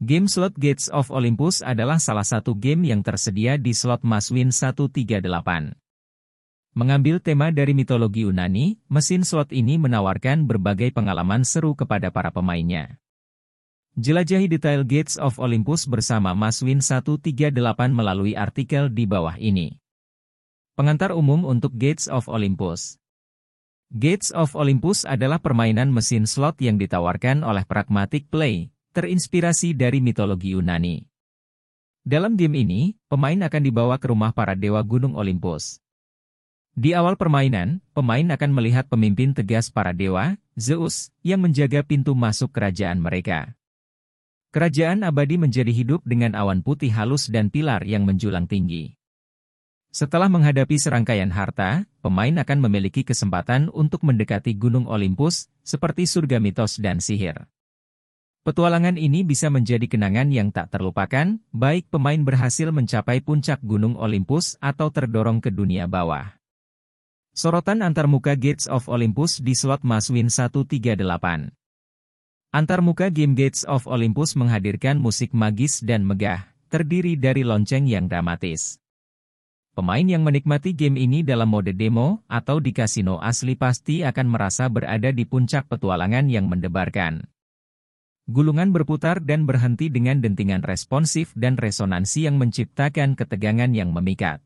Game slot Gates of Olympus adalah salah satu game yang tersedia di slot Maswin 138. Mengambil tema dari mitologi Yunani, mesin slot ini menawarkan berbagai pengalaman seru kepada para pemainnya. Jelajahi detail Gates of Olympus bersama Maswin 138 melalui artikel di bawah ini. Pengantar umum untuk Gates of Olympus Gates of Olympus adalah permainan mesin slot yang ditawarkan oleh Pragmatic Play, terinspirasi dari mitologi Yunani. Dalam game ini, pemain akan dibawa ke rumah para dewa Gunung Olympus. Di awal permainan, pemain akan melihat pemimpin tegas para dewa, Zeus, yang menjaga pintu masuk kerajaan mereka. Kerajaan abadi menjadi hidup dengan awan putih halus dan pilar yang menjulang tinggi. Setelah menghadapi serangkaian harta, pemain akan memiliki kesempatan untuk mendekati Gunung Olympus, seperti surga mitos dan sihir. Petualangan ini bisa menjadi kenangan yang tak terlupakan, baik pemain berhasil mencapai puncak Gunung Olympus atau terdorong ke dunia bawah. Sorotan antarmuka Gates of Olympus di slot Maswin 138 Antarmuka game Gates of Olympus menghadirkan musik magis dan megah, terdiri dari lonceng yang dramatis. Pemain yang menikmati game ini dalam mode demo atau di kasino asli pasti akan merasa berada di puncak petualangan yang mendebarkan. Gulungan berputar dan berhenti dengan dentingan responsif dan resonansi yang menciptakan ketegangan yang memikat.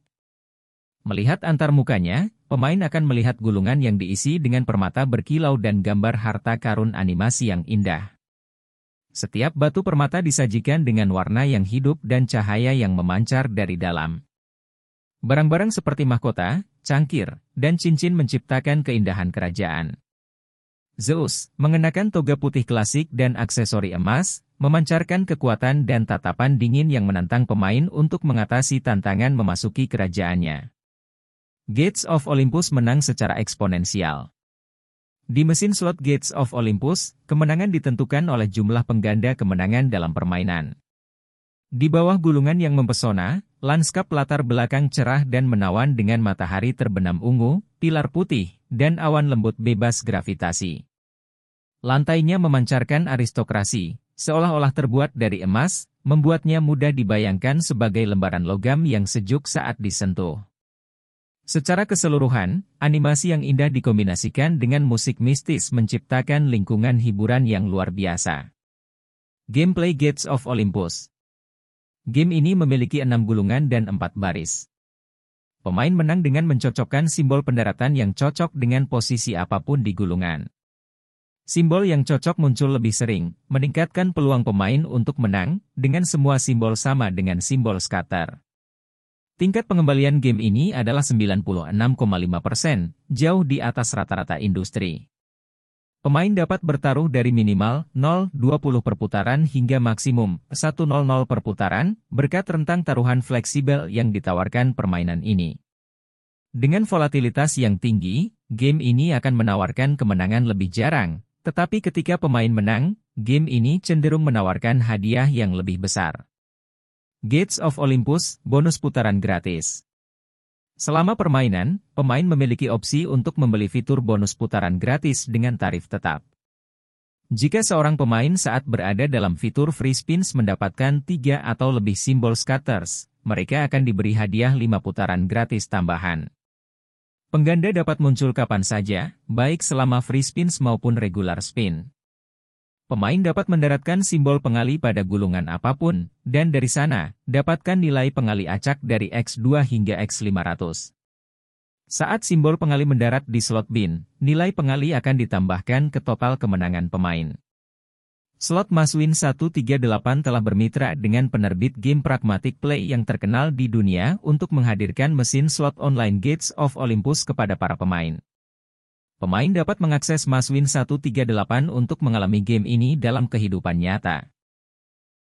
Melihat antar mukanya, pemain akan melihat gulungan yang diisi dengan permata berkilau dan gambar harta karun animasi yang indah. Setiap batu permata disajikan dengan warna yang hidup dan cahaya yang memancar dari dalam. Barang-barang seperti mahkota, cangkir, dan cincin menciptakan keindahan kerajaan. Zeus, mengenakan toga putih klasik dan aksesori emas, memancarkan kekuatan dan tatapan dingin yang menantang pemain untuk mengatasi tantangan memasuki kerajaannya. Gates of Olympus menang secara eksponensial. Di mesin slot Gates of Olympus, kemenangan ditentukan oleh jumlah pengganda kemenangan dalam permainan. Di bawah gulungan yang mempesona, lanskap latar belakang cerah dan menawan dengan matahari terbenam ungu, pilar putih, dan awan lembut bebas gravitasi. Lantainya memancarkan aristokrasi, seolah-olah terbuat dari emas, membuatnya mudah dibayangkan sebagai lembaran logam yang sejuk saat disentuh. Secara keseluruhan, animasi yang indah dikombinasikan dengan musik mistis menciptakan lingkungan hiburan yang luar biasa. Gameplay Gates of Olympus Game ini memiliki enam gulungan dan empat baris. Pemain menang dengan mencocokkan simbol pendaratan yang cocok dengan posisi apa pun di gulungan. Simbol yang cocok muncul lebih sering, meningkatkan peluang pemain untuk menang, dengan semua simbol sama dengan simbol scatter. Tingkat pengembalian game ini adalah 96,5%, jauh di atas rata-rata industri. Pemain dapat bertaruh dari minimal 0,20 perputaran hingga maksimum 100 perputaran, berkat rentang taruhan fleksibel yang ditawarkan permainan ini. Dengan volatilitas yang tinggi, game ini akan menawarkan kemenangan lebih jarang, tetapi ketika pemain menang, game ini cenderung menawarkan hadiah yang lebih besar. Gates of Olympus, bonus putaran gratis. Selama permainan, pemain memiliki opsi untuk membeli fitur bonus putaran gratis dengan tarif tetap. Jika seorang pemain saat berada dalam fitur free spins mendapatkan tiga atau lebih simbol scatters, mereka akan diberi hadiah 5 putaran gratis tambahan. Pengganda dapat muncul kapan saja, baik selama free spins maupun regular spin. Pemain dapat mendaratkan simbol pengali pada gulungan apa pun, dan dari sana, dapatkan nilai pengali acak dari X2 hingga X500. Saat simbol pengali mendarat di slot bin, nilai pengali akan ditambahkan ke total kemenangan pemain. Slot Maswin 138 telah bermitra dengan penerbit game Pragmatic Play yang terkenal di dunia untuk menghadirkan mesin slot online Gates of Olympus kepada para pemain. Pemain dapat mengakses Maswin 138 untuk mengalami game ini dalam kehidupan nyata.